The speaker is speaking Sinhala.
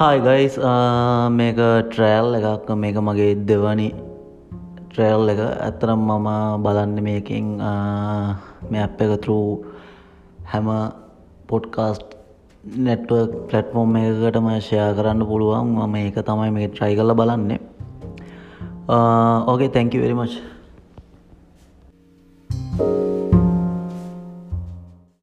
හායි ගයිස් uh, මේක ට්‍රෑල් එකක් මේක මගේ දෙවනි ට්‍රේල් එක. ඇතරම් මම බලන්න මේකින් uh, මේ අප එක තරු හැම පොඩ්කාස්ට් නැට්ව පලට්ෆෝර්ම් එකකටම ෂයා කරන්න පුළුවන්. මම ඒක තමයි මේ ට්‍රයි කල බලන්නේ. ඕකේ තැංකි වෙරිමච්